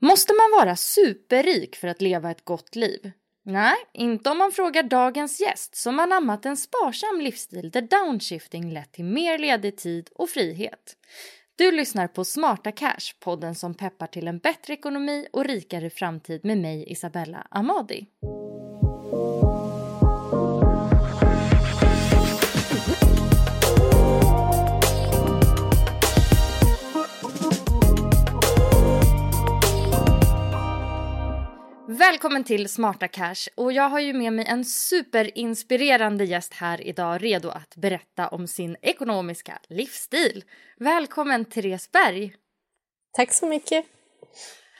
Måste man vara superrik för att leva ett gott liv? Nej, inte om man frågar dagens gäst som anammat en sparsam livsstil där downshifting lett till mer ledig tid och frihet. Du lyssnar på Smarta Cash, podden som peppar till en bättre ekonomi och rikare framtid med mig Isabella Amadi. Välkommen till Smarta Cash och jag har ju med mig en superinspirerande gäst här idag redo att berätta om sin ekonomiska livsstil. Välkommen Therese Berg! Tack så mycket.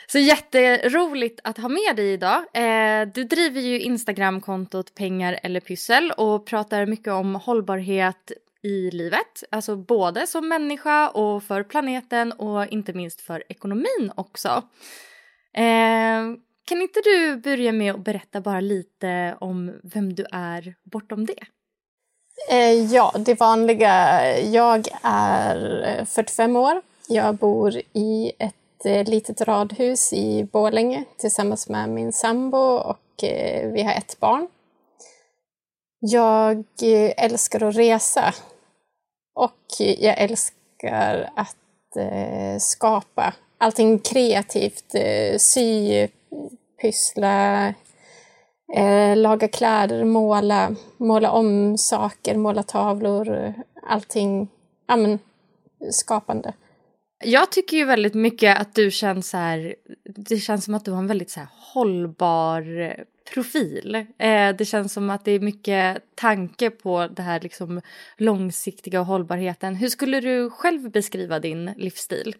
Så jätteroligt att ha med dig idag. Eh, du driver ju Instagramkontot Pengar eller pyssel och pratar mycket om hållbarhet i livet. Alltså både som människa och för planeten och inte minst för ekonomin också. Kan inte du börja med att berätta bara lite om vem du är bortom det? Eh, ja, det vanliga. Jag är eh, 45 år. Jag bor i ett eh, litet radhus i Borlänge tillsammans med min sambo och vi har ett barn. Jag älskar att resa och jag älskar att skapa allting kreativt, sy, pyssla, eh, laga kläder, måla, måla om saker, måla tavlor, allting, ja men skapande. Jag tycker ju väldigt mycket att du känns så här, det känns som att du har en väldigt så här hållbar profil. Eh, det känns som att det är mycket tanke på det här liksom långsiktiga och hållbarheten. Hur skulle du själv beskriva din livsstil?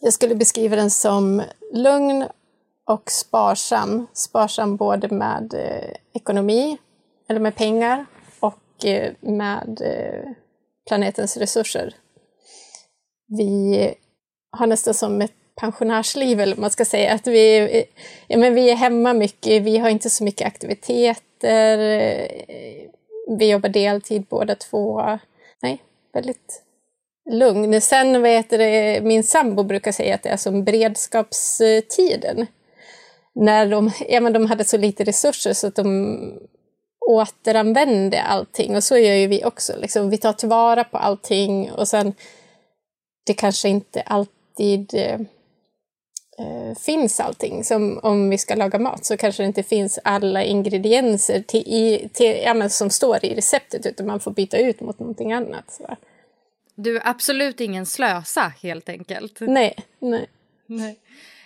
Jag skulle beskriva den som lugn och sparsam. Sparsam både med eh, ekonomi, eller med pengar, och eh, med eh, planetens resurser. Vi har nästan som ett pensionärsliv, eller vad man ska säga. Att vi, eh, ja, men vi är hemma mycket, vi har inte så mycket aktiviteter. eh, Vi jobbar deltid båda två. Nej, väldigt lugn. Sen vad heter det, min sambo brukar säga att det är som beredskapstiden. När de, ja, men de hade så lite resurser så att de återanvände allting. Och så gör ju vi också. Liksom. Vi tar tillvara på allting och sen det kanske inte alltid eh, eh, finns allting. Som om vi ska laga mat så kanske det inte finns alla ingredienser till, i, till, ja, men som står i receptet utan man får byta ut mot någonting annat. Så. Du är absolut ingen slösa helt enkelt. Nej, nej. Nej.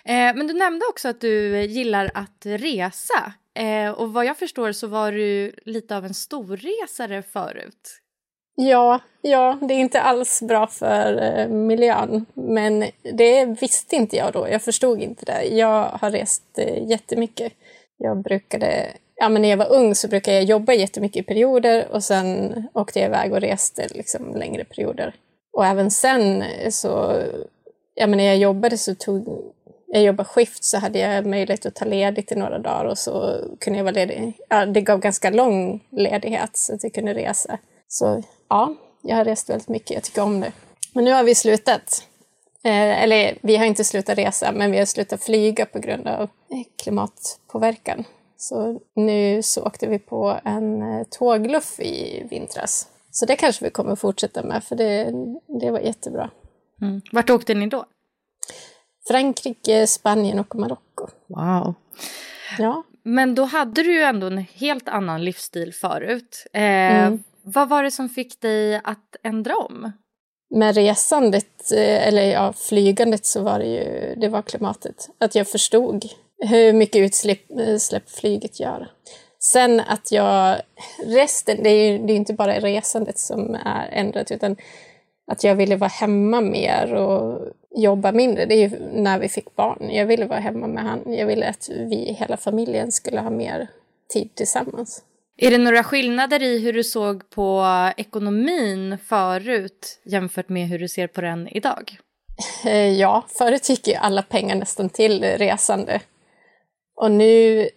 Eh, men du nämnde också att du gillar att resa. Eh, och vad jag förstår så var du lite av en storresare förut. Ja, ja, det är inte alls bra för eh, miljön. Men det visste inte jag då. Jag förstod inte det. Jag har rest eh, jättemycket. Jag brukade, ja men när jag var ung så brukade jag jobba jättemycket i perioder och sen åkte jag iväg och reste liksom längre perioder. och även sen så, ja men när jag jobbade så tog jag jobbade skift så hade jag möjlighet att ta ledigt i några dagar och så kunde jag vara ledig. Ja, det gav ganska lång ledighet så att jag kunde resa. Så ja, jag har rest väldigt mycket. Jag tycker om det. Men nu har vi slutat. Eh, eller vi har inte slutat resa, men vi har slutat flyga på grund av klimatpåverkan. Så nu så åkte vi på en eh, tågluff i vintras. Så det kanske vi kommer fortsätta med, för det, det var jättebra. Mm. Vart åkte ni då? Frankrike, Spanien och Marocko. Wow. Ja. Men då hade du ju ändå en helt annan livsstil förut. Eh, mm. Vad var det som fick dig att ändra om? Med resandet, eh, eller ja, flygandet, så var det ju det var klimatet. Att jag förstod hur mycket utsläpp, utsläpp flyget gör. Sen att jag... Resten, det är ju det är inte bara resandet som är ändrat, utan att jag ville vara hemma mer och jobba mindre. Det är ju när vi fick barn. Jag ville vara hemma med han. Jag ville att vi, hela familjen, skulle ha mer tid tillsammans. Är det några skillnader i hur du såg på ekonomin förut jämfört med hur du ser på den idag? Eh, ja, förut gick ju alla pengar nästan till resande. Och nu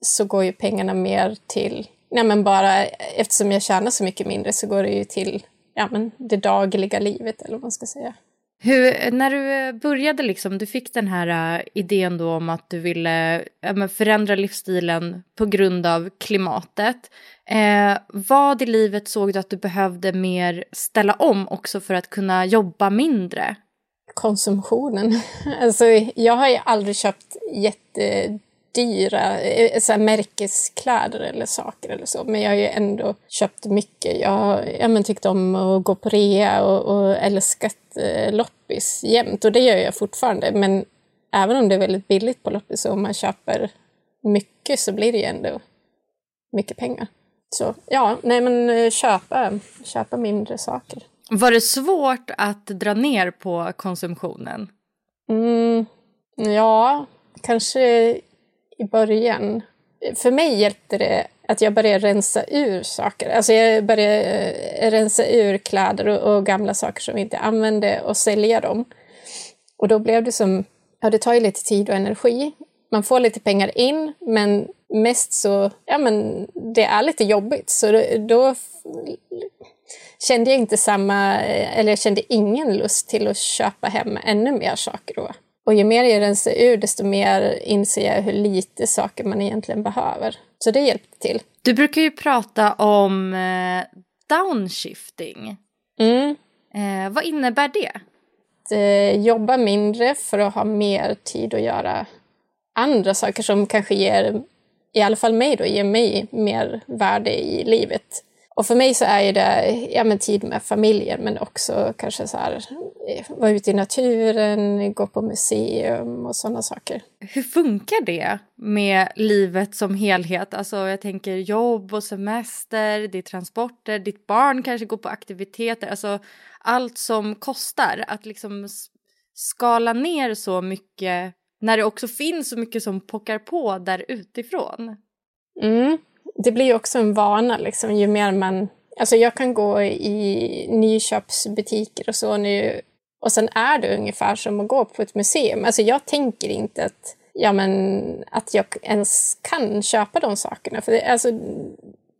så går ju pengarna mer till, nej men bara eftersom jag tjänar så mycket mindre så går det ju till ja, men det dagliga livet eller vad man ska säga. Hur, när du började, liksom, du fick den här uh, idén då om att du ville uh, förändra livsstilen på grund av klimatet. Uh, vad i livet såg du att du behövde mer ställa om också för att kunna jobba mindre? Konsumtionen. alltså, jag har ju aldrig köpt jätte dyra eh, så här, märkeskläder eller saker eller så. Men jag har ju ändå köpt mycket. Jag har ja, tyckt om att gå på rea och, och älskat eh, loppis jämt. Och det gör jag fortfarande. Men även om det är väldigt billigt på loppis och om man köper mycket så blir det ju ändå mycket pengar. Så ja, nej men eh, köpa, köpa mindre saker. Var det svårt att dra ner på konsumtionen? Mm, ja, kanske i början. För mig hjälpte det att jag började rensa ur saker. Alltså jag började eh, rensa ur kläder och, och gamla saker som vi inte använde och sälja dem. Och då blev det som, ja det tar ju lite tid och energi. Man får lite pengar in, men mest så, ja men det är lite jobbigt. Så då, då kände jag inte samma, eh, eller jag kände ingen lust till att köpa hem ännu mer saker då. Och ju mer jag rensar ur, desto mer inser jag hur lite saker man egentligen behöver. Så det hjälpte till. Du brukar ju prata om eh, downshifting. Mm. Eh, vad innebär det? Att eh, jobba mindre för att ha mer tid att göra andra saker som kanske ger, i alla fall mig då, ger mig mer värde i livet. Och för mig så är det ja, men tid med familjen men också kanske så här, eh, vara ute i naturen, gå på museum och sådana saker. Hur funkar det med livet som helhet? Alltså jag tänker jobb och semester, det är transporter, ditt barn kanske går på aktiviteter, alltså allt som kostar. Att liksom skala ner så mycket när det också finns så mycket som pockar på där utifrån. Mm det blir också en vana liksom, ju mer man... Alltså jag kan gå i nyköpsbutiker och så nu och sen är det ungefär som att gå på ett museum. Alltså jag tänker inte att, ja, men, att jag ens kan köpa de sakerna. För det, alltså,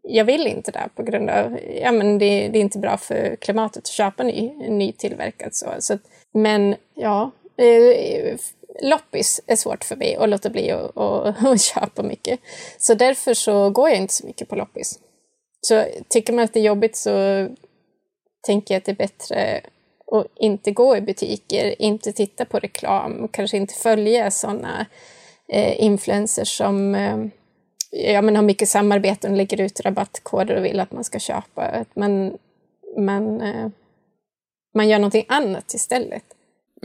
jag vill inte det på grund av ja, men det, det är inte bra för klimatet att köpa ny, nytillverkat. Så. Så, men ja, eh, loppis är svårt för mig att låta bli att, att, att köpa mycket. Så därför så går jag inte så mycket på loppis. Så tycker man att det är jobbigt så tänker jag att det är bättre att inte gå i butiker, inte titta på reklam, kanske inte följa sådana eh, influencers som eh, ja, men har mycket samarbeten och lägger ut rabattkoder och vill att man ska köpa. Men, men eh, man gör någonting annat istället.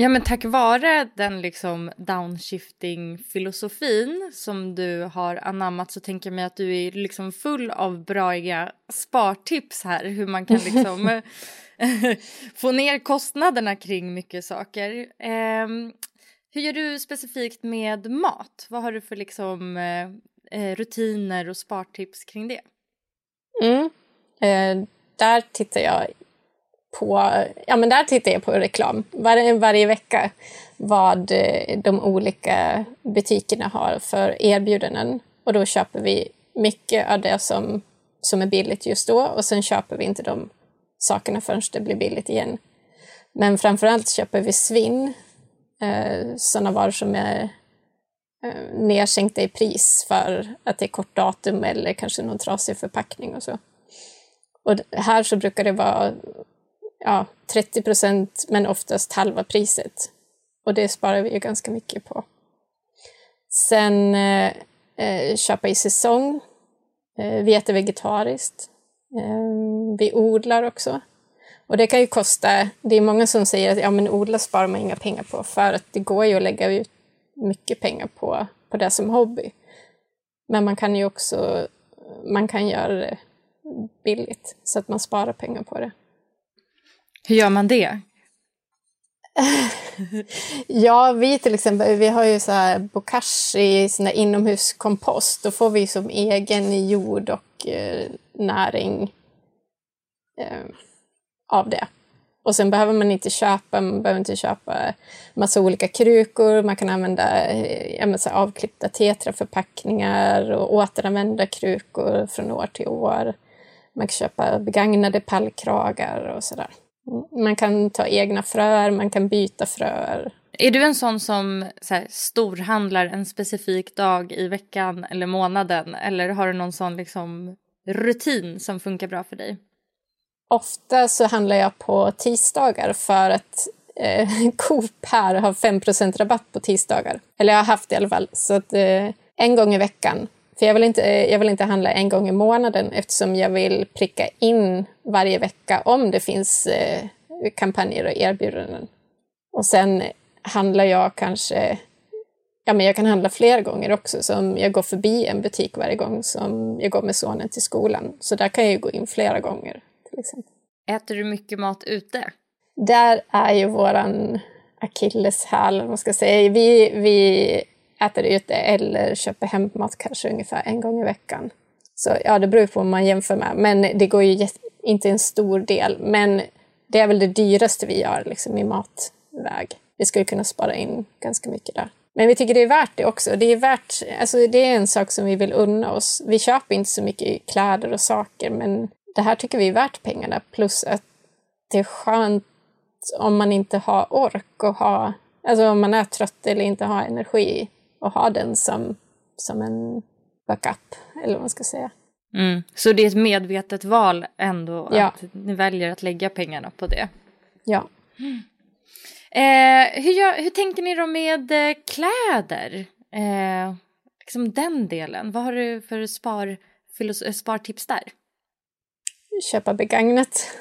Ja, men tack vare den liksom downshifting-filosofin som du har anammat så tänker jag mig att du är liksom full av braiga spartips här hur man kan liksom få ner kostnaderna kring mycket saker. Eh, hur gör du specifikt med mat? Vad har du för liksom eh, eh, rutiner och spartips kring det? Mm. Eh, där tittar jag på, ja men där tittar jag på reklam var, varje vecka vad eh, de olika butikerna har för erbjudanden. Och då köper vi mycket av det som, som är billigt just då och sen köper vi inte de sakerna förrän det blir billigt igen. Men framförallt köper vi svinn, eh, sådana varor som är eh, nedsänkta i pris för att det är kort datum eller kanske någon trasig förpackning och så. Och här så brukar det vara ja, 30 procent men oftast halva priset. Och det sparar vi ju ganska mycket på. Sen eh, eh, köpa i säsong. Eh, vi äter vegetariskt. Eh, vi odlar också. Och det kan ju kosta, det är många som säger att ja, men odla sparar man inga pengar på för att det går ju att lägga ut mycket pengar på, på det som hobby. Men man kan ju också man kan göra det billigt så att man sparar pengar på det. Hur gör man det? ja, vi till exempel, vi har ju så här bokashi, sån där inomhuskompost. Då får vi som egen jord och eh, näring eh, av det. Och sen behöver man inte köpa, man behöver inte köpa massa olika krukor, man kan använda eh, ja, så avklippta tetraförpackningar och återanvända krukor från år till år. Man kan köpa begagnade pallkragar och sådär. Man kan ta egna fröer, man kan byta fröer. Är du en sån som så här, storhandlar en specifik dag i veckan eller månaden? Eller har du någon sån liksom, rutin som funkar bra för dig? Ofta så handlar jag på tisdagar för att eh, Coop här har 5% rabatt på tisdagar. Eller jag har haft det i alla fall. Så att, eh, en gång i veckan för jag vill, inte, jag vill inte handla en gång i månaden eftersom jag vill pricka in varje vecka om det finns eh, kampanjer och erbjudanden. Och sen handlar jag kanske, ja men jag kan handla fler gånger också, som jag går förbi en butik varje gång som jag går med sonen till skolan. Så där kan jag ju gå in flera gånger. Till exempel. Äter du mycket mat ute? Där är ju våran akilleshäl, vad ska säga. Vi, vi äter ute eller köper hämtmat kanske ungefär en gång i veckan. Så ja, det beror på vad man jämför med. Men det går ju inte en stor del. Men det är väl det dyraste vi gör liksom, i matväg. Vi skulle kunna spara in ganska mycket där. Men vi tycker det är värt det också. Det är, värt, alltså det är en sak som vi vill unna oss. Vi köper inte så mycket kläder och saker, men det här tycker vi är värt pengarna. Plus att det är skönt om man inte har ork och ha, alltså om man är trött eller inte har energi och ha den som, som en backup, eller vad man ska säga. Mm. Så det är ett medvetet val ändå ja. att ni väljer att lägga pengarna på det? Ja. Mm. Eh, hur, gör, hur tänker ni då med eh, kläder? Eh, liksom den delen. Vad har du för spar, för spartips där? Köpa begagnat.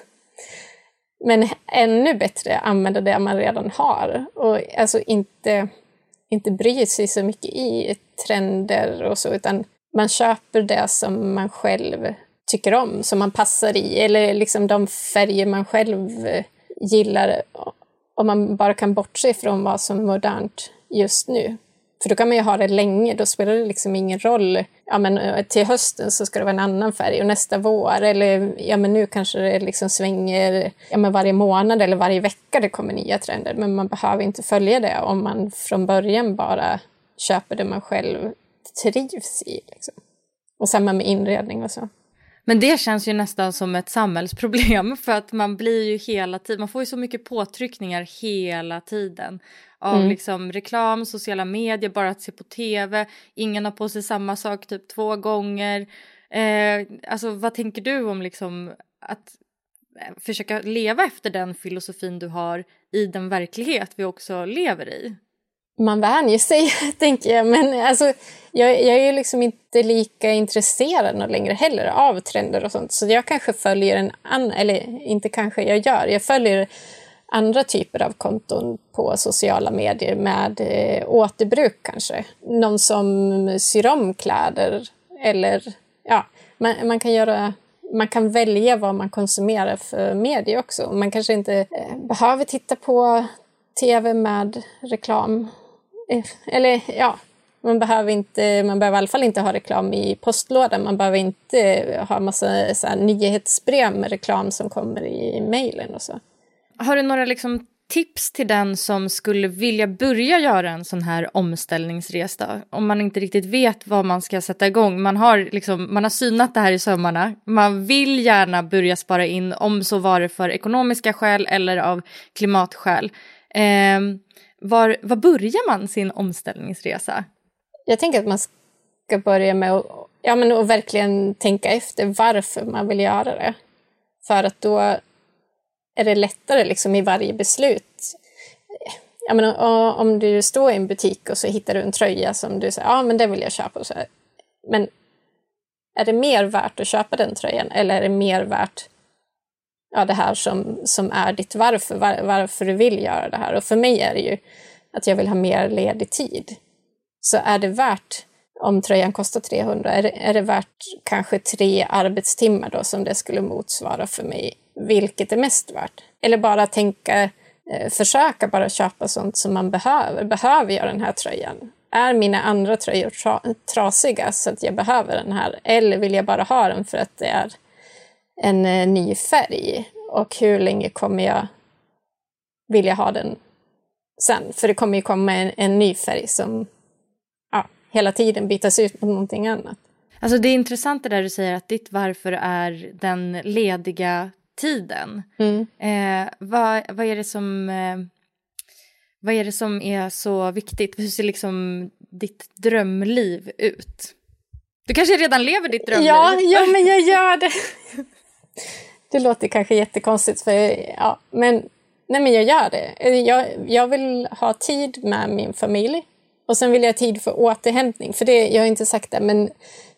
Men ännu bättre använda det man redan har. Och alltså inte inte bryr sig så mycket i trender och så, utan man köper det som man själv tycker om, som man passar i, eller liksom de färger man själv gillar. Om man bara kan bortse från vad som är modernt just nu. För då kan man ju ha det länge, då spelar det liksom ingen roll. Ja, men eh, till hösten så ska det vara en annan färg och nästa vår, eller ja, men nu kanske det liksom svänger ja, men varje månad eller varje vecka det kommer nya trender. Men man behöver inte följa det om man från början bara köper det man själv trivs i. Liksom. Och samma med inredning och så. Men det känns ju nästan som ett samhällsproblem för att man blir ju hela tiden, man får ju så mycket påtryckningar hela tiden av mm. liksom reklam, sociala medier, bara att se på tv, ingen har på sig samma sak typ två gånger. Eh, alltså vad tänker du om liksom att eh, försöka leva efter den filosofin du har i den verklighet vi också lever i? Man vänjer sig, tänker jag. Men alltså, jag, jag är ju liksom inte lika intresserad längre heller av trender och sånt. Så jag kanske följer en annan, eller inte kanske, jag gör. Jag följer andra typer av konton på sociala medier med eh, återbruk kanske. Någon som syr om kläder eller ja, man, man, kan göra man kan välja vad man konsumerar för medier också. Man kanske inte eh, behöver titta på tv med reklam. Eh, eller ja, Man behöver, inte, man behöver i alla fall inte ha reklam i postlådan. Man behöver inte ha massa så här, nyhetsbrev med reklam som kommer i mejlen och så. Har du några liksom tips till den som skulle vilja börja göra en sån här omställningsresa? Om man inte riktigt vet vad man ska sätta igång. Man har, liksom, man har synat det här i sömmarna. Man vill gärna börja spara in, om så var det för ekonomiska skäl eller av klimatskäl. Eh, var, var börjar man sin omställningsresa? Jag tänker att man ska börja med att ja, men att verkligen tänka efter varför man vill göra det. För att då är det lättare liksom i varje beslut. Jag menar, om du står i en butik och så hittar du en tröja som du säger, ja men det vill jag köpa. Så Men är det mer värt att köpa den tröjan eller är det mer värt ja, det här som, som är ditt varför, var, varför du vill göra det här? Och för mig är det ju att jag vill ha mer ledig tid. Så är det värt, om tröjan kostar 300, är det, är det värt kanske tre arbetstimmar då som det skulle motsvara för mig? Vilket är mest värt? Eller bara tänka, eh, försöka bara köpa sånt som man behöver. Behöver jag den här tröjan? Är mina andra tröjor tra trasiga så att jag behöver den här? Eller vill jag bara ha den för att det är en eh, ny färg? Och hur länge kommer jag vilja ha den sen? För det kommer ju komma en, en ny färg som hela tiden bytas ut mot någonting annat. Alltså det är intressant det där du säger att ditt varför är den lediga tiden. Mm. Eh, vad, vad, är det som, eh, vad är det som är så viktigt? Hur ser liksom ditt drömliv ut? Du kanske redan lever ditt drömliv? Ja, ja men jag gör det. Det låter kanske jättekonstigt, för, ja, men, nej, men jag gör det. Jag, jag vill ha tid med min familj. Och sen vill jag ha tid för återhämtning. För det, jag har inte sagt det, men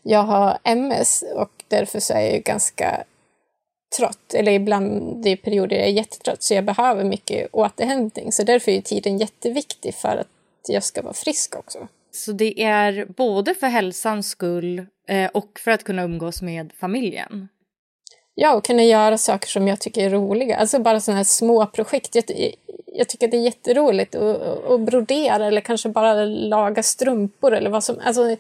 jag har MS och därför så är jag ganska trött. Eller ibland det är perioder jag är jättetrött, så jag behöver mycket återhämtning. Så därför är tiden jätteviktig för att jag ska vara frisk också. Så det är både för hälsans skull eh, och för att kunna umgås med familjen? Ja, och kunna göra saker som jag tycker är roliga. Alltså bara sådana här små projekt. Jag, jag tycker det är jätteroligt att, att brodera eller kanske bara laga strumpor eller vad som... Alltså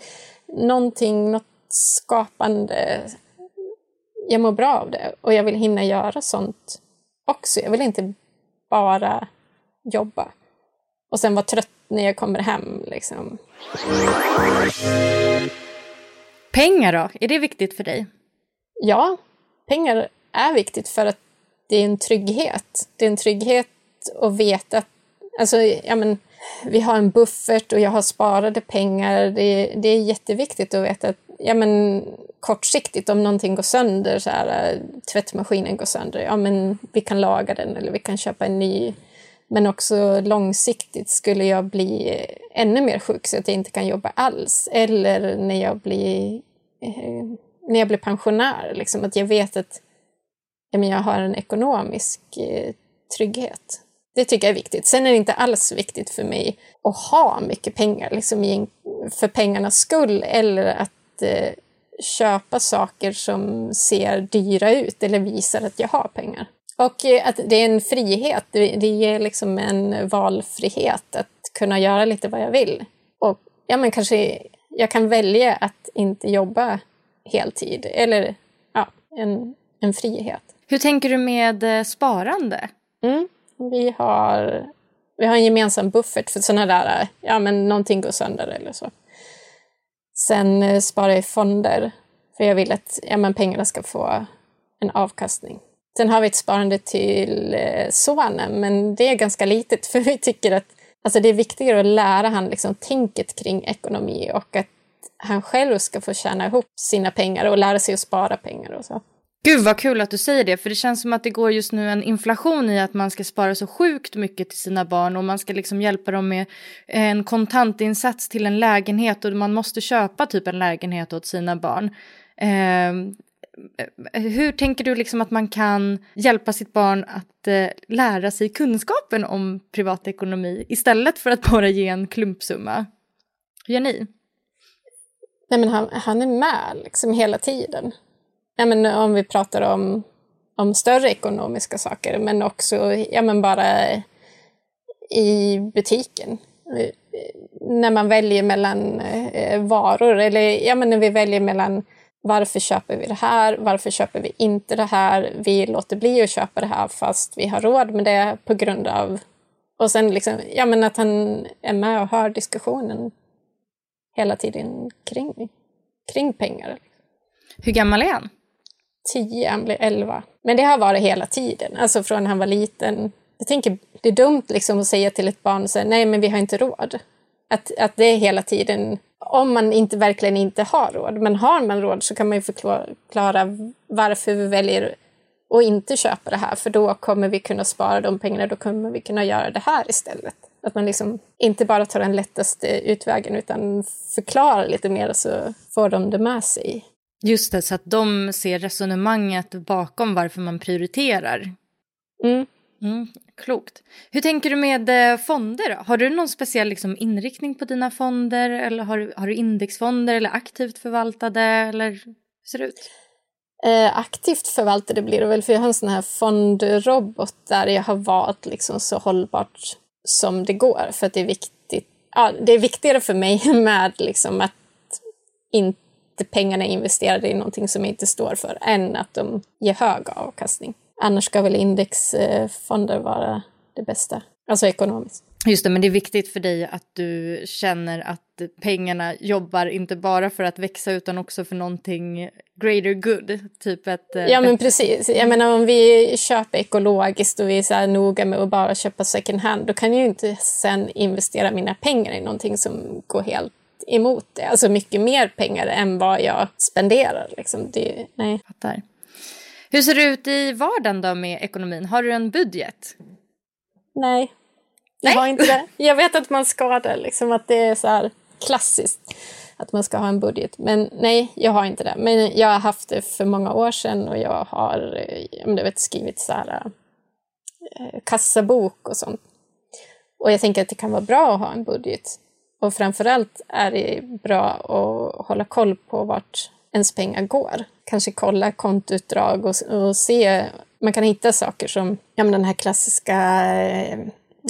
någonting, något skapande. Jag mår bra av det och jag vill hinna göra sånt också. Jag vill inte bara jobba och sen vara trött när jag kommer hem. Liksom. Pengar då? Är det viktigt för dig? Ja, pengar är viktigt för att det är en trygghet. Det är en trygghet att veta alltså, ja, men, vi har en buffert och jag har sparade pengar. Det, det är jätteviktigt att veta att ja, men, kortsiktigt om någonting går sönder, så här, tvättmaskinen går sönder, ja men vi kan laga den eller vi kan köpa en ny. Men också långsiktigt skulle jag bli ännu mer sjuk så att jag inte kan jobba alls. Eller när jag blir, eh, när jag blir pensionär, liksom, att jag vet att ja, men jag har en ekonomisk eh, trygghet. Det tycker jag är viktigt. Sen är det inte alls viktigt för mig att ha mycket pengar liksom en, för pengarnas skull eller att eh, köpa saker som ser dyra ut eller visar att jag har pengar. Och eh, att det är en frihet, det, det ger liksom en valfrihet att kunna göra lite vad jag vill. Och ja, men kanske jag kan välja att inte jobba heltid eller ja, en, en frihet. Hur tänker du med eh, sparande? Mm. Vi har, vi har en gemensam buffert för sådana där, ja men någonting går sönder eller så. Sen eh, sparar jag i fonder, för jag vill att ja, men pengarna ska få en avkastning. Sen har vi ett sparande till eh, sonen, men det är ganska litet för vi tycker att alltså, det är viktigare att lära han liksom, tänket kring ekonomi och att han själv ska få tjäna ihop sina pengar och lära sig att spara pengar och så. Gud vad kul att du säger det, för det känns som att det går just nu en inflation i att man ska spara så sjukt mycket till sina barn och man ska liksom hjälpa dem med en kontantinsats till en lägenhet och man måste köpa typ en lägenhet åt sina barn. Eh, hur tänker du liksom att man kan hjälpa sitt barn att eh, lära sig kunskapen om privatekonomi istället för att bara ge en klumpsumma? Hur gör ni? Nej, men han, han är med liksom hela tiden ja, men om vi pratar om, om större ekonomiska saker, men också ja, men bara i butiken. när man väljer mellan eh, varor, eller ja, men när vi väljer mellan varför köper vi det här? Varför köper vi inte det här? Vi låter bli att köpa det här fast vi har råd med det på grund av... Och sen liksom, ja men att han är med och hör diskussionen hela tiden kring, kring pengar. Hur gammal är han? Tio, han blir elva. Men det har varit hela tiden, alltså från han var liten. Jag tänker, det är dumt liksom att säga till ett barn så nej men vi har inte råd. Att, att det är hela tiden om man inte verkligen inte har råd. Men har man råd så kan man ju förklara varför vi väljer att inte köpa det här. För då kommer vi kunna spara de pengarna, då kommer vi kunna göra det här istället. Att man liksom inte bara tar den lättaste utvägen utan förklarar lite mer så får de det med sig. Just det, så att de ser resonemanget bakom varför man prioriterar. Mm. Mm, klokt. Hur tänker du med eh, fonder? Har du någon speciell liksom, inriktning på dina fonder? Eller har, har du indexfonder eller aktivt förvaltade? Eller hur ser det ut? Eh, aktivt förvaltade blir det väl, för jag har en sån här fondrobot där jag har valt liksom så hållbart som det går. För att det är viktigt. Ja, det är viktigare för mig med liksom att inte pengarna är investerade i någonting som jag inte står för, än att de ger hög avkastning. Annars ska väl indexfonder vara det bästa, alltså ekonomiskt. Just det, men det är viktigt för dig att du känner att pengarna jobbar inte bara för att växa utan också för någonting greater good. Typ ett, eh, ja men precis. Jag menar om vi köper ekologiskt och vi är så här noga med att bara köpa second hand då kan jag ju inte sen investera mina pengar i någonting som går helt emot det. Alltså mycket mer pengar än vad jag spenderar. Liksom. Det, nej. Fattar. Hur ser det ut i vardagen då med ekonomin? Har du en budget? Nej, jag har inte det. Jag vet att man ska det, liksom att det är så här klassiskt att man ska ha en budget. Men nej, jag har inte det. Men jag har haft det för många år sedan och jag har jag vet, skrivit så här, eh, kassabok och sånt. Och jag tänker att det kan vara bra att ha en budget. Och framförallt är det bra att hålla koll på vart ens pengar går. Kanske kolla kontoutdrag och, och se. Man kan hitta saker som ja, men den här klassiska eh,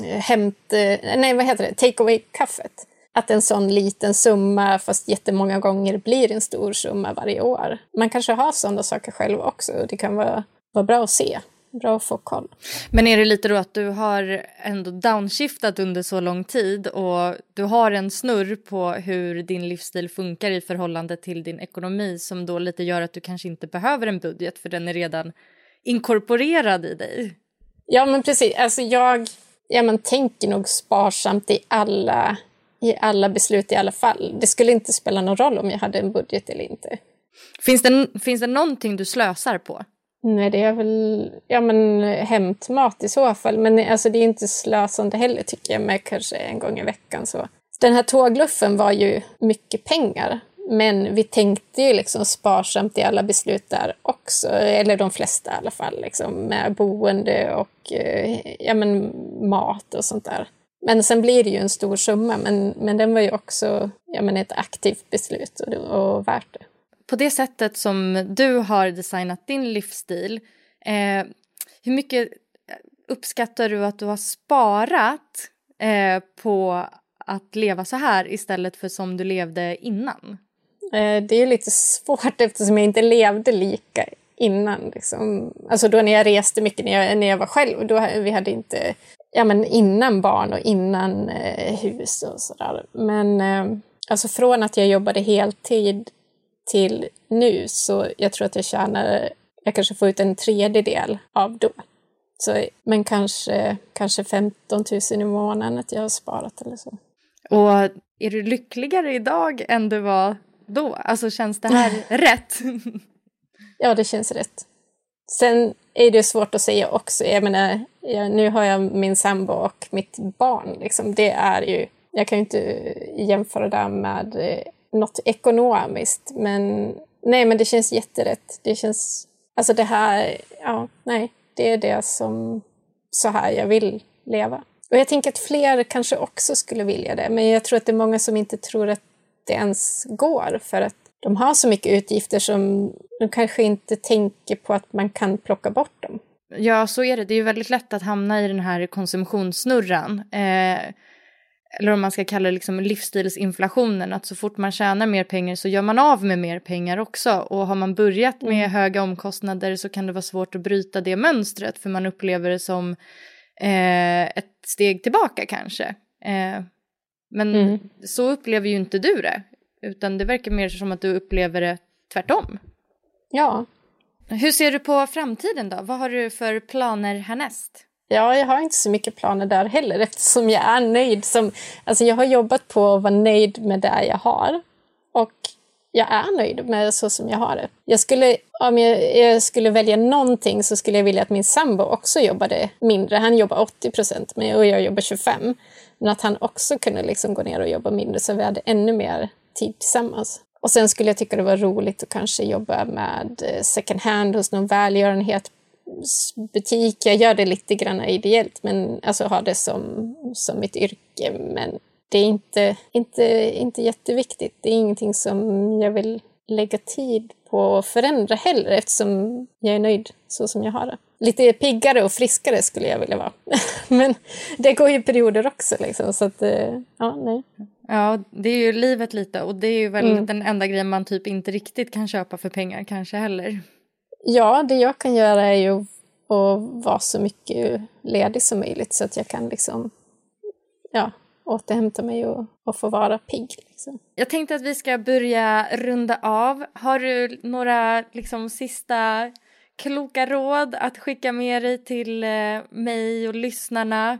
hämt... Eh, nej, vad heter det? Take away-kaffet. Att en sån liten summa, fast jättemånga gånger, blir en stor summa varje år. Man kanske har sådana saker själv också. Det kan vara, vara bra att se bra att få koll. Men är det lite då att du har ändå downshiftat under så lång tid och du har en snurr på hur din livsstil funkar i förhållande till din ekonomi som då lite gör att du kanske inte behöver en budget för den är redan inkorporerad i dig? Ja men precis, alltså jag ja, men tänker nog sparsamt i alla, i alla beslut i alla fall. Det skulle inte spela någon roll om jag hade en budget eller inte. Finns det, finns det någonting du slösar på? Nej, det är väl ja, men, hämtmat i så fall. Men alltså, det är inte slösande heller tycker jag med kanske en gång i veckan. Så. Den här tågluffen var ju mycket pengar. Men vi tänkte ju liksom sparsamt i alla beslut där också, eller de flesta i alla fall, liksom, med boende och eh, ja, men, mat och sånt där. Men sen blir det ju en stor summa, men, men den var ju också ja, men ett aktivt beslut och, och värt det på det sättet som du har designat din livsstil, eh, hur mycket eh, uppskattar du att du har sparat eh, på att leva så här istället för som du levde innan? Eh, det är lite svårt eftersom jag inte levde lika innan. Liksom. Alltså då när jag reste mycket när jag, när jag var själv, då vi hade inte, ja men innan barn och innan eh, hus och sådär. Men eh, alltså från att jag jobbade heltid till nu så jag tror att jag tjänar, jag kanske får ut en tredjedel av då. Så, men kanske, kanske 15 000 i månaden att jag har sparat eller så. Och är du lyckligare idag än du var då? Alltså känns det här rätt? ja, det känns rätt. Sen är det svårt att säga också. Jag menar, jag, nu har jag min sambo och mitt barn. Liksom. Det är ju, jag kan ju inte jämföra det med eh, något ekonomiskt. Men nej, men det känns jätterätt. Det känns, alltså det här, ja, nej, det är det som, så här jag vill leva. Och jag tänker att fler kanske också skulle vilja det, men jag tror att det är många som inte tror att det ens går för att de har så mycket utgifter som de kanske inte tänker på att man kan plocka bort dem. Ja, så är det. Det är ju väldigt lätt att hamna i den här konsumtionssnurran. Eh, eller om man ska kalla det liksom livsstilsinflationen, att så fort man tjänar mer pengar så gör man av med mer pengar också. Och har man börjat med mm. höga omkostnader så kan det vara svårt att bryta det mönstret för man upplever det som eh, ett steg tillbaka kanske. Eh, men mm. så upplever ju inte du det, utan det verkar mer som att du upplever det tvärtom. Ja. Hur ser du på framtiden då? Vad har du för planer härnäst? Ja, jag har inte så mycket planer där heller eftersom jag är nöjd. Som, alltså jag har jobbat på att vara nöjd med det jag har. Och jag är nöjd med så som jag har det. Jag skulle, om jag, jag, skulle välja någonting så skulle jag vilja att min sambo också jobbade mindre. Han jobbar 80 procent och jag jobbar 25. Men att han också kunde liksom gå ner och jobba mindre så vi hade ännu mer tid tillsammans. Och sen skulle jag tycka det var roligt att kanske jobba med eh, second hand hos någon välgörenhet butik. Jag gör det lite grann ideellt, men alltså har det som, som mitt yrke. Men det är inte, inte, inte jätteviktigt. Det är ingenting som jag vill lägga tid på att förändra heller eftersom jag är nöjd så som jag har det. Lite piggare och friskare skulle jag vilja vara. Men det går ju perioder också liksom, så att, eh, ja, nej. Ja, det är ju livet lite och det är ju väl mm. den enda grejen man typ inte riktigt kan köpa för pengar kanske heller. Ja, det jag kan göra är ju att vara så mycket ledig som möjligt så att jag kan liksom, ja, återhämta mig och, och få vara pigg. Liksom. Jag tänkte att vi ska börja runda av. Har du några liksom, sista kloka råd att skicka med dig till eh, mig och lyssnarna?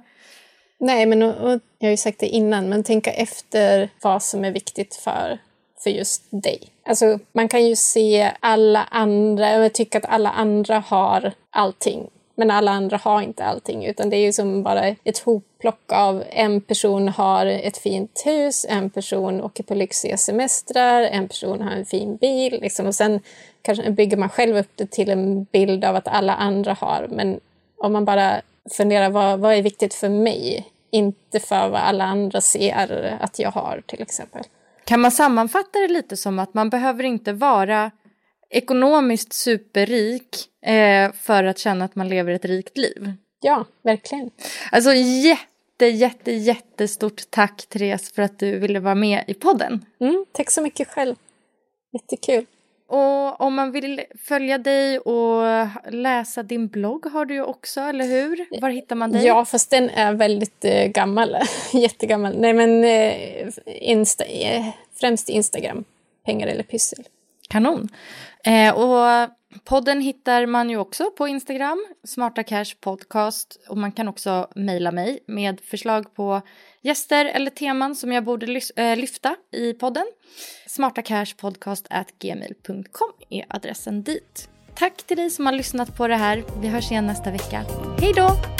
Nej, men och, och, jag har ju sagt det innan, men tänka efter vad som är viktigt för, för just dig. Alltså, man kan ju se alla andra, och tycka att alla andra har allting men alla andra har inte allting, utan det är ju som bara ett hopplock av en person har ett fint hus, en person åker på lyxiga semestrar, en person har en fin bil. Liksom, och sen kanske bygger man själv upp det till en bild av att alla andra har. Men om man bara funderar vad, vad är viktigt för mig? Inte för vad alla andra ser att jag har till exempel. Kan man sammanfatta det lite som att man behöver inte vara ekonomiskt superrik eh, för att känna att man lever ett rikt liv. Ja, verkligen. Alltså jätte, jätte, jättestort tack Therese för att du ville vara med i podden. Mm, tack så mycket själv. Jättekul. Och om man vill följa dig och läsa din blogg har du ju också, eller hur? Var hittar man dig? Ja, fast den är väldigt eh, gammal. Jättegammal. Nej, men eh, Insta, eh, främst Instagram. Pengar eller pyssel. Kanon. Eh, och podden hittar man ju också på Instagram, Smarta Cash Podcast. Och man kan också mejla mig med förslag på gäster eller teman som jag borde eh, lyfta i podden. smartacashpodcast.gmail.com är adressen dit. Tack till dig som har lyssnat på det här. Vi hörs igen nästa vecka. Hej då!